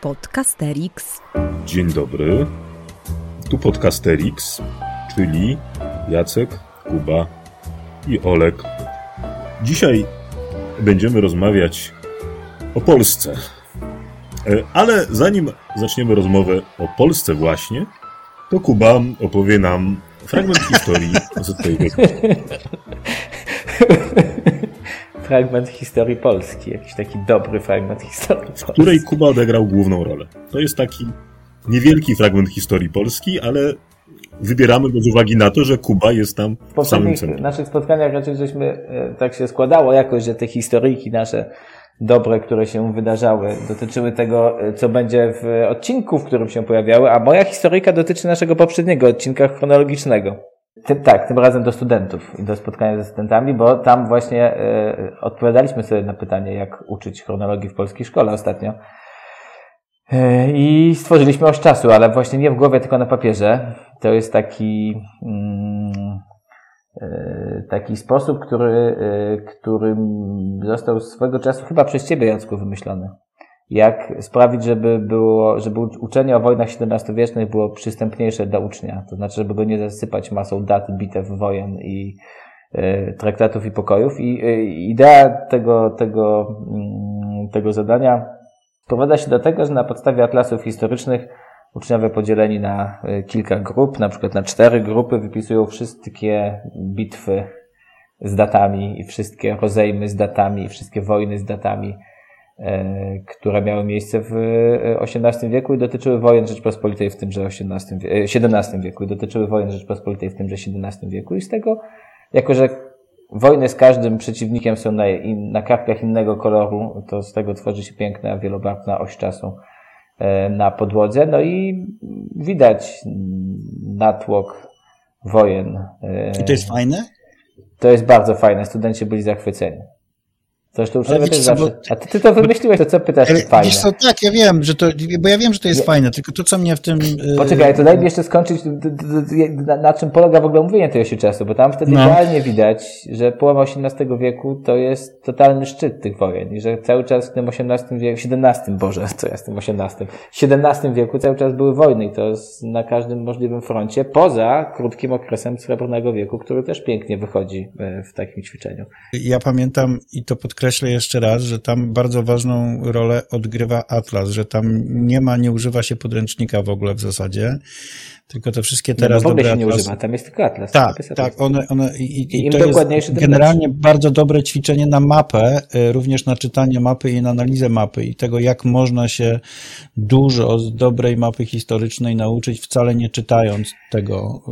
Podcasterix. Dzień dobry. Tu Podcasterix, czyli Jacek, Kuba i Olek. Dzisiaj będziemy rozmawiać o Polsce. E, Ale zanim zaczniemy rozmowę o Polsce właśnie, to Kuba opowie nam fragment historii ZPG. fragment historii Polski, jakiś taki dobry fragment historii Polski. w której Kuba odegrał główną rolę. To jest taki niewielki fragment historii Polski, ale wybieramy go z uwagi na to, że Kuba jest tam W samym centrum. naszych spotkaniach raczej żeśmy, e, tak się składało jakoś, że te historyjki nasze dobre, które się wydarzały, dotyczyły tego, e, co będzie w odcinku, w którym się pojawiały, a moja historyjka dotyczy naszego poprzedniego odcinka chronologicznego. Tak, tym razem do studentów i do spotkania ze studentami, bo tam właśnie e, odpowiadaliśmy sobie na pytanie, jak uczyć chronologii w polskiej szkole ostatnio. E, I stworzyliśmy oś czasu, ale właśnie nie w głowie, tylko na papierze. To jest taki, mm, e, taki sposób, który, który został swego czasu chyba przez Ciebie, Jacku, wymyślony. Jak sprawić, żeby było, żeby uczenie o wojnach XVII-wiecznych było przystępniejsze dla ucznia. To znaczy, żeby go nie zasypać masą dat, bitew, wojen i e, traktatów i pokojów. I e, idea tego, tego, mm, tego zadania sprowadza się do tego, że na podstawie atlasów historycznych uczniowie podzieleni na y, kilka grup, na przykład na cztery grupy, wypisują wszystkie bitwy z datami i wszystkie rozejmy z datami i wszystkie wojny z datami, e, które miały miejsce w e, XVIII wieku i dotyczyły wojen Rzeczpospolitej w tymże XVIII, e, XVII wieku i dotyczyły wojen Rzeczpospolitej w tymże XVII wieku i z tego, jako że wojny z każdym przeciwnikiem są na, na kartkach innego koloru, to z tego tworzy się piękna, wielobarwna oś czasu e, na podłodze. No i widać natłok wojen. e, I to jest fajne? to jest bardzo fajne. Studenci byli zachwyceni. Zresztą wiecie też co, zawsze... bo- A ty, ty to wymyśliłeś, to co pytasz, Ale fajne? wiesz co, tak, ja wiem, że to, bo ja wiem, że to jest Nie. fajne, tylko to, co mnie w tym... yy, Poczekaj, to daj mi jeszcze skończyć, na, na czym polega w ogóle mówienie tej osi czasu, bo tam wtedy No. idealnie widać, że połowa XVIII wieku to jest totalny szczyt tych wojen i że cały czas w tym XVIII wieku, XVII, Boże, co ja z tym XVIII, XVII wieku cały czas były wojny i to jest na każdym możliwym froncie, poza krótkim okresem Srebrnego wieku, który też pięknie wychodzi e, w takim ćwiczeniu. Ja pamiętam i to podkreślę jeszcze raz, że tam bardzo ważną rolę odgrywa Atlas, że tam nie ma, nie używa się podręcznika w ogóle w zasadzie, tylko te wszystkie Teraz teraz no, w ogóle dobre się nie używa, tam jest tylko atlas. Tak, Jest atlas. tak, one, one i, i, Im to jest generalnie bardzo dobre ćwiczenie na mapę, y, również na czytanie mapy i na analizę mapy i tego, jak można się dużo z dobrej mapy historycznej nauczyć, wcale nie czytając tego,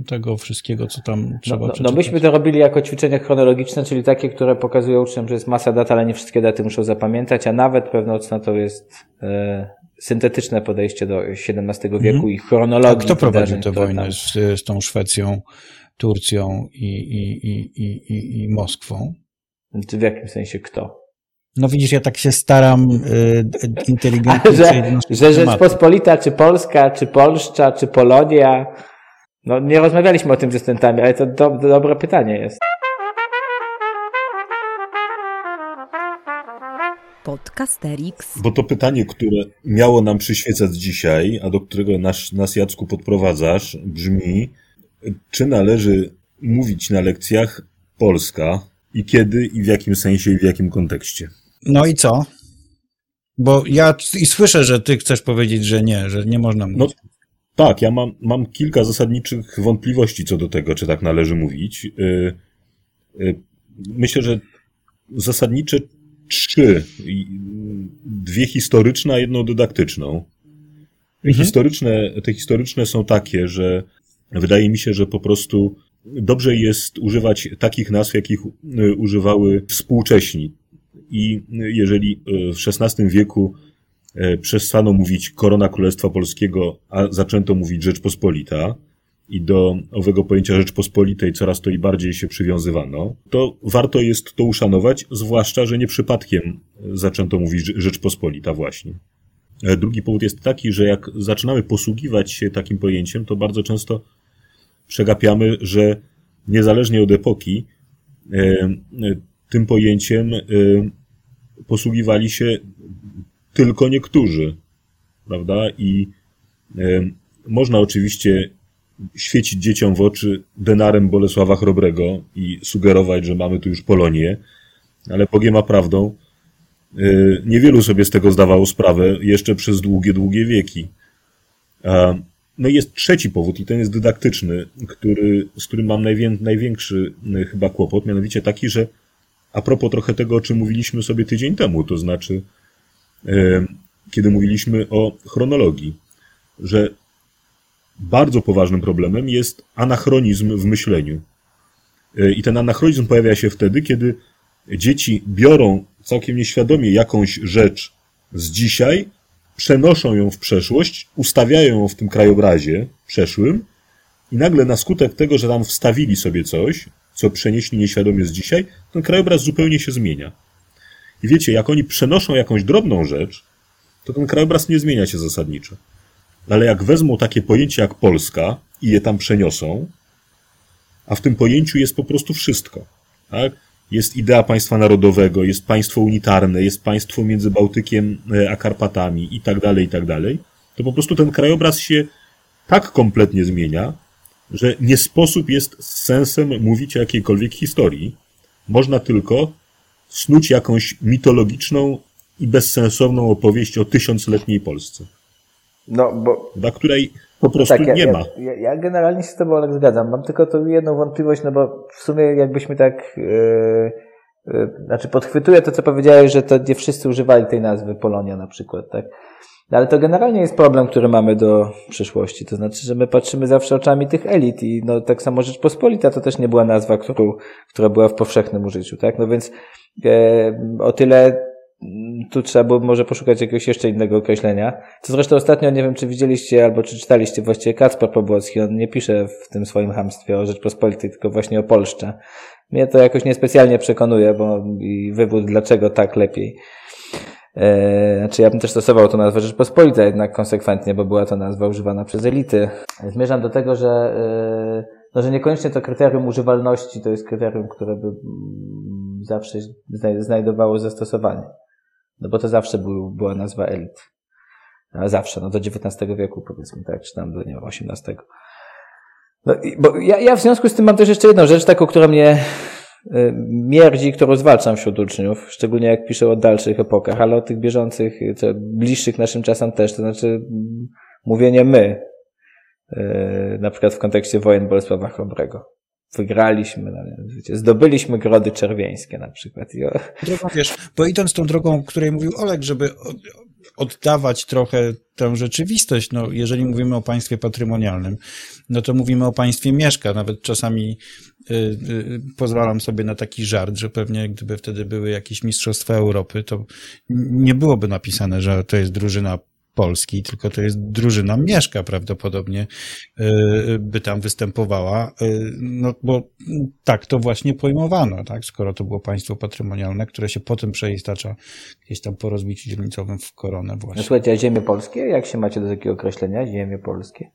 y, tego wszystkiego, co tam No, trzeba no, no przeczytać. myśmy to robili jako ćwiczenia chronologiczne, czyli takie, które pokazują uczniom, że jest masa dat, ale nie wszystkie daty muszą zapamiętać, a nawet pewną cnotą jest e, syntetyczne podejście do XVII wieku i A chronologii kto prowadził tę wojnę tam- z, z tą Szwecją, Turcją i, i, i, i, i, i Moskwą? W jakim sensie kto? No widzisz, ja tak się staram y, inteligentnie A, że, że. Rzeczpospolita, czy Polska, czy Polszcza, czy Polonia, no nie rozmawialiśmy o tym ze studentami, ale to do, do, dobre pytanie jest. Podcasterix. Bo to pytanie, które miało nam przyświecać dzisiaj, a do którego nas, nas Jacku podprowadzasz, brzmi, czy należy mówić na lekcjach Polska i kiedy i w jakim sensie i w jakim kontekście? No i co? Bo ja i słyszę, że ty chcesz powiedzieć, że nie, że nie można mówić. No tak, ja mam, mam kilka zasadniczych wątpliwości co do tego, czy tak należy mówić. Y, y, Myślę, że zasadnicze trzy. Dwie historyczne, a jedną dydaktyczną. Mhm. Historyczne, te historyczne są takie, że wydaje mi się, że po prostu dobrze jest używać takich nazw, jakich y, używały współcześni. I y, jeżeli y, w XVI wieku przestano mówić korona Królestwa Polskiego, a zaczęto mówić Rzeczpospolita i do owego pojęcia Rzeczpospolitej coraz to i bardziej się przywiązywano, to warto jest to uszanować, zwłaszcza, że nie przypadkiem zaczęto mówić Rze- Rzeczpospolita właśnie. E, Drugi powód jest taki, że jak zaczynamy posługiwać się takim pojęciem, to bardzo często przegapiamy, że niezależnie od epoki, e, e, tym pojęciem posługiwali się tylko niektórzy. prawda? I można oczywiście świecić dzieciom w oczy denarem Bolesława Chrobrego i sugerować, że mamy tu już Polonię, ale Bogiem a prawdą, y, niewielu sobie z tego zdawało sprawę jeszcze przez długie, długie wieki. No i jest trzeci powód, i ten jest dydaktyczny, który, z którym mam najwię, największy y, chyba kłopot, mianowicie taki, że a propos trochę tego, o czym mówiliśmy sobie tydzień temu, to znaczy, y, kiedy mówiliśmy o chronologii, że bardzo poważnym problemem jest anachronizm w myśleniu. Y, I ten anachronizm pojawia się wtedy, kiedy dzieci biorą całkiem nieświadomie jakąś rzecz z dzisiaj przenoszą ją w przeszłość, ustawiają ją w tym krajobrazie przeszłym i nagle na skutek tego, że tam wstawili sobie coś, co przenieśli nieświadomie z dzisiaj, ten krajobraz zupełnie się zmienia. I wiecie, jak oni przenoszą jakąś drobną rzecz, to ten krajobraz nie zmienia się zasadniczo. Ale jak wezmą takie pojęcie jak Polska i je tam przeniosą, a w tym pojęciu jest po prostu wszystko. Tak? jest idea państwa narodowego, jest państwo unitarne, jest państwo między Bałtykiem e, a Karpatami i tak dalej, i tak dalej, to po prostu ten krajobraz się tak kompletnie zmienia, że nie sposób jest z sensem mówić o jakiejkolwiek historii. Można tylko snuć jakąś mitologiczną i bezsensowną opowieść o tysiącletniej Polsce. No, bo... Dla której po prostu tak, ja, nie ma. Ja, ja, generalnie się z Tobą Olek zgadzam. Mam tylko tu jedną wątpliwość, no bo w sumie jakbyśmy tak, yy, yy, znaczy podchwytuję to, co powiedziałeś, że to nie wszyscy używali tej nazwy Polonia na przykład, tak? No, ale to generalnie jest problem, który mamy do przyszłości. To znaczy, że my patrzymy zawsze oczami tych elit i no tak samo Rzeczpospolita to też nie była nazwa, którą, która była w powszechnym użyciu, tak? No więc e, o tyle tu trzeba było może poszukać jakiegoś jeszcze innego określenia. Co zresztą ostatnio, nie wiem czy widzieliście albo czy czytaliście właściwie Kacper Pobłocki, on nie pisze w tym swoim hamstwie o Rzeczpospolitej, tylko właśnie o Polszcze. Mnie to jakoś niespecjalnie przekonuje, bo i wywód dlaczego tak lepiej. Eee, znaczy ja bym też stosował to nazwę Rzeczpospolita jednak konsekwentnie, bo była to nazwa używana przez elity. Zmierzam do tego, że, e, no, że niekoniecznie to kryterium używalności to jest kryterium, które by mm, zawsze znajdowało zastosowanie. No bo to zawsze był, była nazwa elit. Zawsze, no do XIX wieku powiedzmy, tak, czy tam do, nie wiem, XVIII. No, bo ja, ja w związku z tym mam też jeszcze jedną rzecz, taką, która mnie y, mierdzi, którą zwalczam wśród uczniów, szczególnie jak piszę o dalszych epokach, ale o tych bieżących, co, bliższych naszym czasem też, to znaczy mm, mówienie my, y, na przykład w kontekście wojen Bolesława Chrobrego wygraliśmy, no, wiecie, zdobyliśmy grody czerwieńskie na przykład. Drogą, wiesz, bo idąc tą drogą, o której mówił Olek, żeby oddawać trochę tę rzeczywistość, no jeżeli mówimy o państwie patrymonialnym, no to mówimy o państwie mieszka, nawet czasami y, y, pozwalam sobie na taki żart, że pewnie gdyby wtedy były jakieś mistrzostwa Europy, to nie byłoby napisane, że to jest drużyna Polski, tylko to jest drużyna Mieszka prawdopodobnie y, by tam występowała, y, no bo tak to właśnie pojmowano, tak, skoro to było państwo patrymonialne, które się potem przeistacza gdzieś tam po rozbiciu dzielnicowym w koronę właśnie. No słuchajcie, a ziemie polskie? Jak się macie do takiego określenia, ziemie polskie?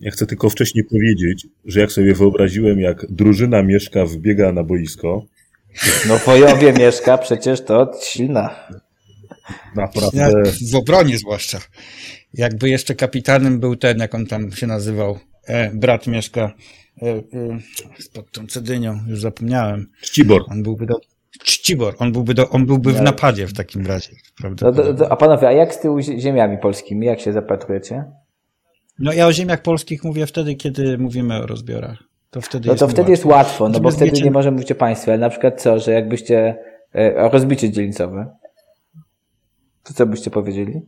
Ja chcę tylko wcześniej powiedzieć, że jak sobie wyobraziłem, jak drużyna Mieszka wbiega na boisko. No Wojowie Mieszka, przecież to silna. Naprawdę. W obronie zwłaszcza. Jakby jeszcze kapitanem był ten, jak on tam się nazywał, e, brat mieszka e, e, pod tą Cedynią, już zapomniałem. Czcibor. On byłby do, Czcibor, on byłby, do, on byłby w napadzie w takim razie. No do, do, a panowie, a jak z tyłu ziemiami polskimi, jak się zapatrujecie? No ja o ziemiach polskich mówię wtedy, kiedy mówimy o rozbiorach. To wtedy no jest to wtedy łatwo. jest łatwo, no bo wtedy nie możemy mówić o państwie, ale na przykład co, że jakbyście o rozbicie dzielnicowe, to co byście powiedzieli?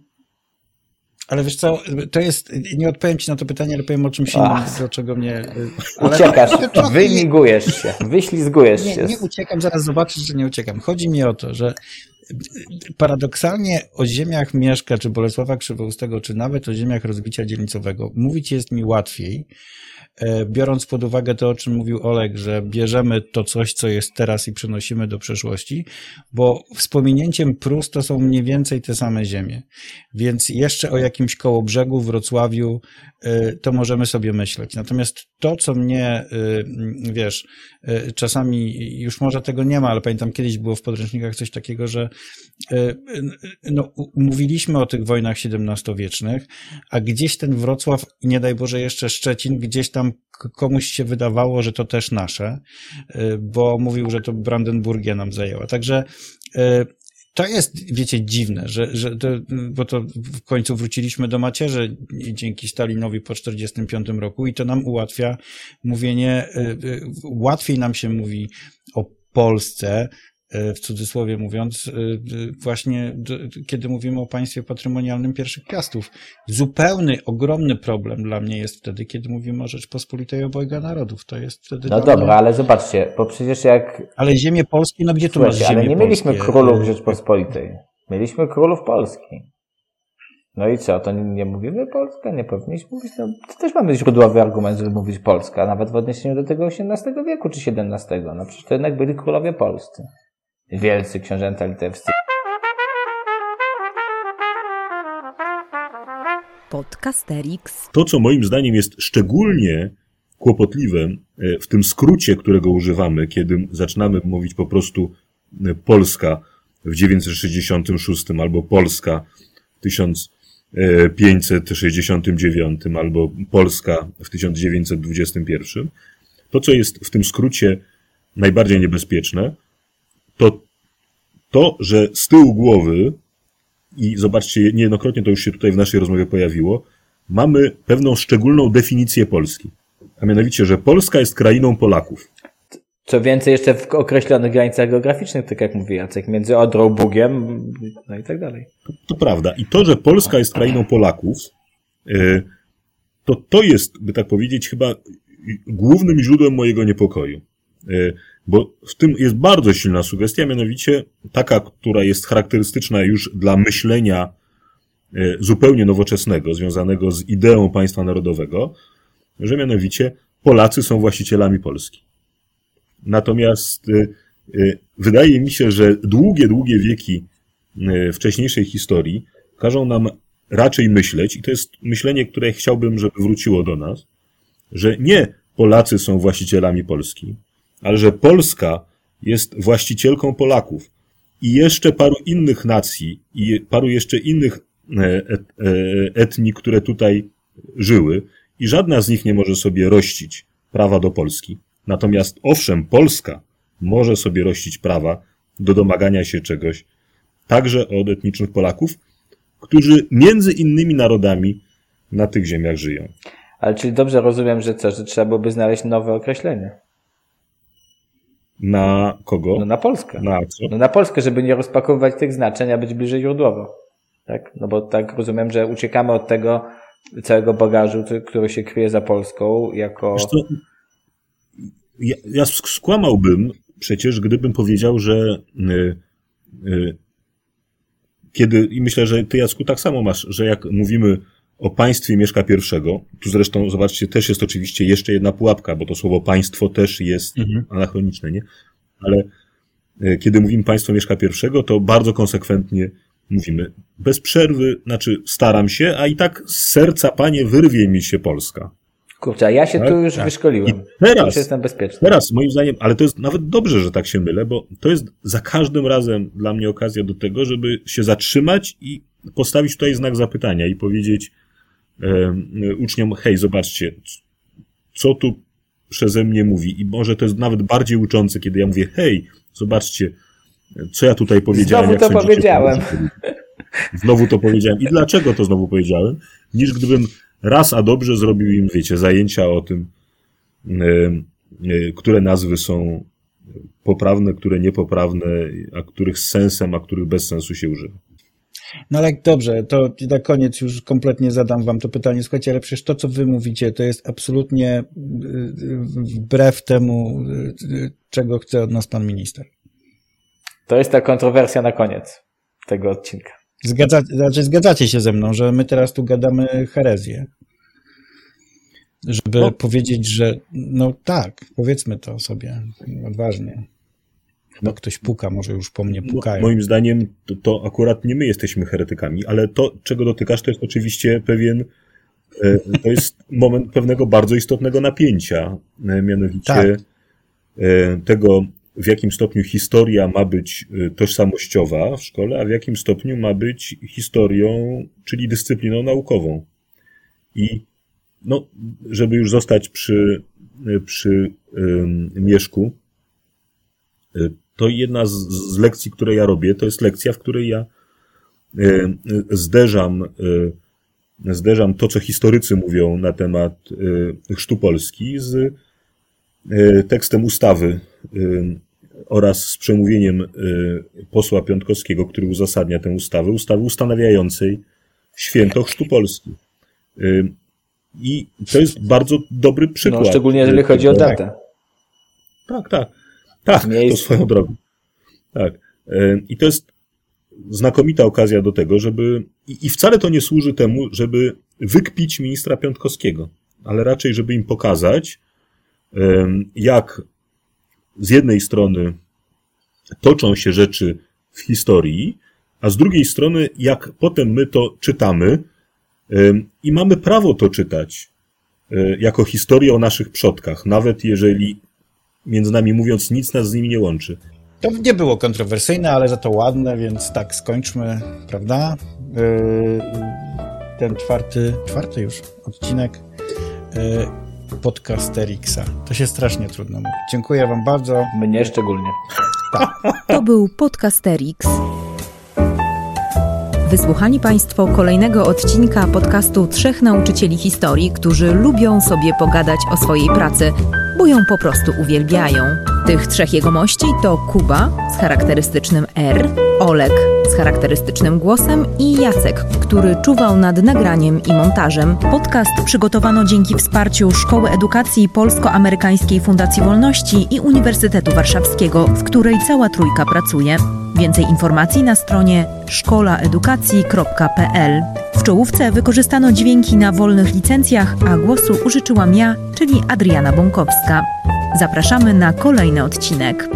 Ale wiesz co, to jest, nie odpowiem ci na to pytanie, ale powiem o czymś innym, do czego mnie... Ale Uciekasz, wymigujesz się, wyślizgujesz nie, się. Nie uciekam, zaraz zobaczysz, że nie uciekam. Chodzi mi o to, że paradoksalnie o ziemiach Mieszka, czy Bolesława Krzywoustego, czy nawet o ziemiach rozbicia dzielnicowego mówić jest mi łatwiej, e, biorąc pod uwagę to, o czym mówił Oleg, że bierzemy to coś, co jest teraz i przenosimy do przeszłości, bo wspominięciem Prus to są mniej więcej te same ziemie. Więc jeszcze o jakimś kołobrzegu, Wrocławiu, e, to możemy sobie myśleć. Natomiast to, co mnie, e, wiesz, czasami już może tego nie ma, ale pamiętam kiedyś było w podręcznikach coś takiego, że no, mówiliśmy o tych wojnach XVII-wiecznych, a gdzieś ten Wrocław, nie daj Boże jeszcze Szczecin, gdzieś tam komuś się wydawało, że to też nasze, y, bo mówił, że to Brandenburgia nam zajęła. Także y, to jest, wiecie, dziwne, że, że to, bo to w końcu wróciliśmy do macierzy dzięki Stalinowi po 1945 roku i to nam ułatwia mówienie, y, łatwiej nam się mówi o Polsce, w cudzysłowie mówiąc, e, właśnie kiedy mówimy o państwie patrymonialnym pierwszych piastów. Zupełny, ogromny problem dla mnie jest wtedy, kiedy mówimy o Rzeczpospolitej obojga narodów. To jest wtedy. No dobra, mnie... ale zobaczcie, bo przecież jak. Ale ziemię Polskie, no gdzie tu masz ziemię Ale nie mieliśmy polskie? królów Rzeczpospolitej. Mieliśmy królów Polski. No i co, to nie, nie mówimy Polska? Nie powinniśmy mówić? No, to też mamy źródłowy argument, żeby mówić Polska, nawet w odniesieniu do tego XVIII wieku czy XVII. No przecież to jednak byli królowie polscy wielcy książęta litewscy. Podcasterix. To, co moim zdaniem jest szczególnie kłopotliwe e, w tym skrócie, którego używamy, kiedy zaczynamy mówić po prostu e, Polska w 966 albo Polska w 1569 albo Polska w 1921, to, co jest w tym skrócie najbardziej niebezpieczne, to to, że z tyłu głowy, i zobaczcie, niejednokrotnie to już się tutaj w naszej rozmowie pojawiło, mamy pewną szczególną definicję Polski. A mianowicie, że Polska jest krainą Polaków. Co więcej, jeszcze w określonych granicach geograficznych, tak jak mówi Jacek, między Odrą, Bugiem, no i tak dalej. To, to prawda. I to, że Polska jest krainą Polaków, e, to to jest, by tak powiedzieć, chyba głównym źródłem mojego niepokoju. E, bo w tym jest bardzo silna sugestia, mianowicie taka, która jest charakterystyczna już dla myślenia e, zupełnie nowoczesnego, związanego z ideą państwa narodowego, że mianowicie Polacy są właścicielami Polski. Natomiast e, wydaje mi się, że długie, długie wieki wcześniejszej historii każą nam raczej myśleć, i to jest myślenie, które chciałbym, żeby wróciło do nas, że nie Polacy są właścicielami Polski, ale że Polska jest właścicielką Polaków i jeszcze paru innych nacji i paru jeszcze innych e, e, etnii, które tutaj żyły i żadna z nich nie może sobie rościć prawa do Polski. Natomiast owszem, Polska może sobie rościć prawa do domagania się czegoś, także od etnicznych Polaków, którzy między innymi narodami na tych ziemiach żyją. Ale czyli dobrze rozumiem, że co, że trzeba byłoby znaleźć nowe określenie. Na kogo? No na Polskę. Na co? No na Polskę, żeby nie rozpakowywać tych znaczeń, a być bliżej źródłowo. Tak? No bo tak rozumiem, że uciekamy od tego całego bagażu, który się kryje za Polską, jako... Co, ja, ja skłamałbym przecież, gdybym powiedział, że y, y, kiedy, i myślę, że ty Jacku tak samo masz, że jak mówimy o państwie Mieszka I, tu zresztą, zobaczcie, też jest oczywiście jeszcze jedna pułapka, bo to słowo państwo też jest mhm. anachroniczne, nie? Ale e, kiedy mówimy państwo Mieszka I, to bardzo konsekwentnie mówimy bez przerwy, znaczy staram się, a i tak z serca, panie, wyrwie mi się Polska. Kurczę, a ja się tak? tu już tak. wyszkoliłem. I teraz, już jestem bezpieczny. Teraz, moim zdaniem, ale to jest nawet dobrze, że tak się mylę, bo to jest za każdym razem dla mnie okazja do tego, żeby się zatrzymać i postawić tutaj znak zapytania i powiedzieć, uczniom, hej, zobaczcie, co tu przeze mnie mówi. I może to jest nawet bardziej uczące, kiedy ja mówię, hej, zobaczcie, co ja tutaj powiedziałem. Znowu to powiedziałem. Znowu to powiedziałem. I dlaczego to znowu powiedziałem? Niż gdybym raz a dobrze zrobił im, wiecie, zajęcia o tym, które nazwy są poprawne, które niepoprawne, a których z sensem, a których bez sensu się używa. No ale dobrze, to na koniec już kompletnie zadam wam to pytanie. Słuchajcie, ale przecież to, co wy mówicie, to jest absolutnie y, y, wbrew temu, y, czego chce od nas pan minister. To jest ta kontrowersja na koniec tego odcinka. Zgadza, znaczy zgadzacie się ze mną, że my teraz tu gadamy herezję. żeby No. powiedzieć, że no tak, powiedzmy to sobie odważnie. Chyba ktoś puka, może już po mnie pukają. Moim zdaniem to, to akurat nie my jesteśmy heretykami, ale to, czego dotykasz, to jest oczywiście pewien, e, to jest moment pewnego bardzo istotnego napięcia, e, mianowicie Tak. e, tego, w jakim stopniu historia ma być tożsamościowa w szkole, a w jakim stopniu ma być historią, czyli dyscypliną naukową. I no, żeby już zostać przy, przy em, Mieszku, to jedna z, z lekcji, które ja robię, to jest lekcja, w której ja e, e, zderzam, e, zderzam to, co historycy mówią na temat chrztu Polski z tekstem ustawy oraz z przemówieniem posła Piątkowskiego, który uzasadnia tę ustawę, ustawy ustanawiającej święto chrztu Polski. I to jest bardzo dobry przykład. No, szczególnie jeżeli chodzi o datę. tak, tak. Tak, Miejsce. to swoją drogą. Tak. I to jest znakomita okazja do tego, żeby. I, wcale to nie służy temu, żeby wykpić ministra Piątkowskiego, ale raczej, żeby im pokazać, jak z jednej strony toczą się rzeczy w historii, a z drugiej strony, jak potem my to czytamy i mamy prawo to czytać e, jako historię o naszych przodkach, nawet jeżeli między nami mówiąc, nic nas z nimi nie łączy. To nie było kontrowersyjne, ale za to ładne, więc tak skończmy, prawda? Yy, Ten czwarty, czwarty już odcinek yy, podcasterixa. To się strasznie trudno mówi. Dziękuję wam bardzo. Mnie szczególnie. To był Podcasterix. Wysłuchali Państwo kolejnego odcinka podcastu trzech nauczycieli historii, którzy lubią sobie pogadać o swojej pracy, bo ją po prostu uwielbiają. Tych trzech jegomości to Kuba z charakterystycznym R, Olek z charakterystycznym głosem i Jacek, który czuwał nad nagraniem i montażem. Podcast przygotowano dzięki wsparciu Szkoły Edukacji Polsko-Amerykańskiej Fundacji Wolności i Uniwersytetu Warszawskiego, w której cała trójka pracuje. Więcej informacji na stronie szkolaedukacji.pl. W czołówce wykorzystano dźwięki na wolnych licencjach, a głosu użyczyłam ja, czyli Adriana Bąkowska. Zapraszamy na kolejny odcinek.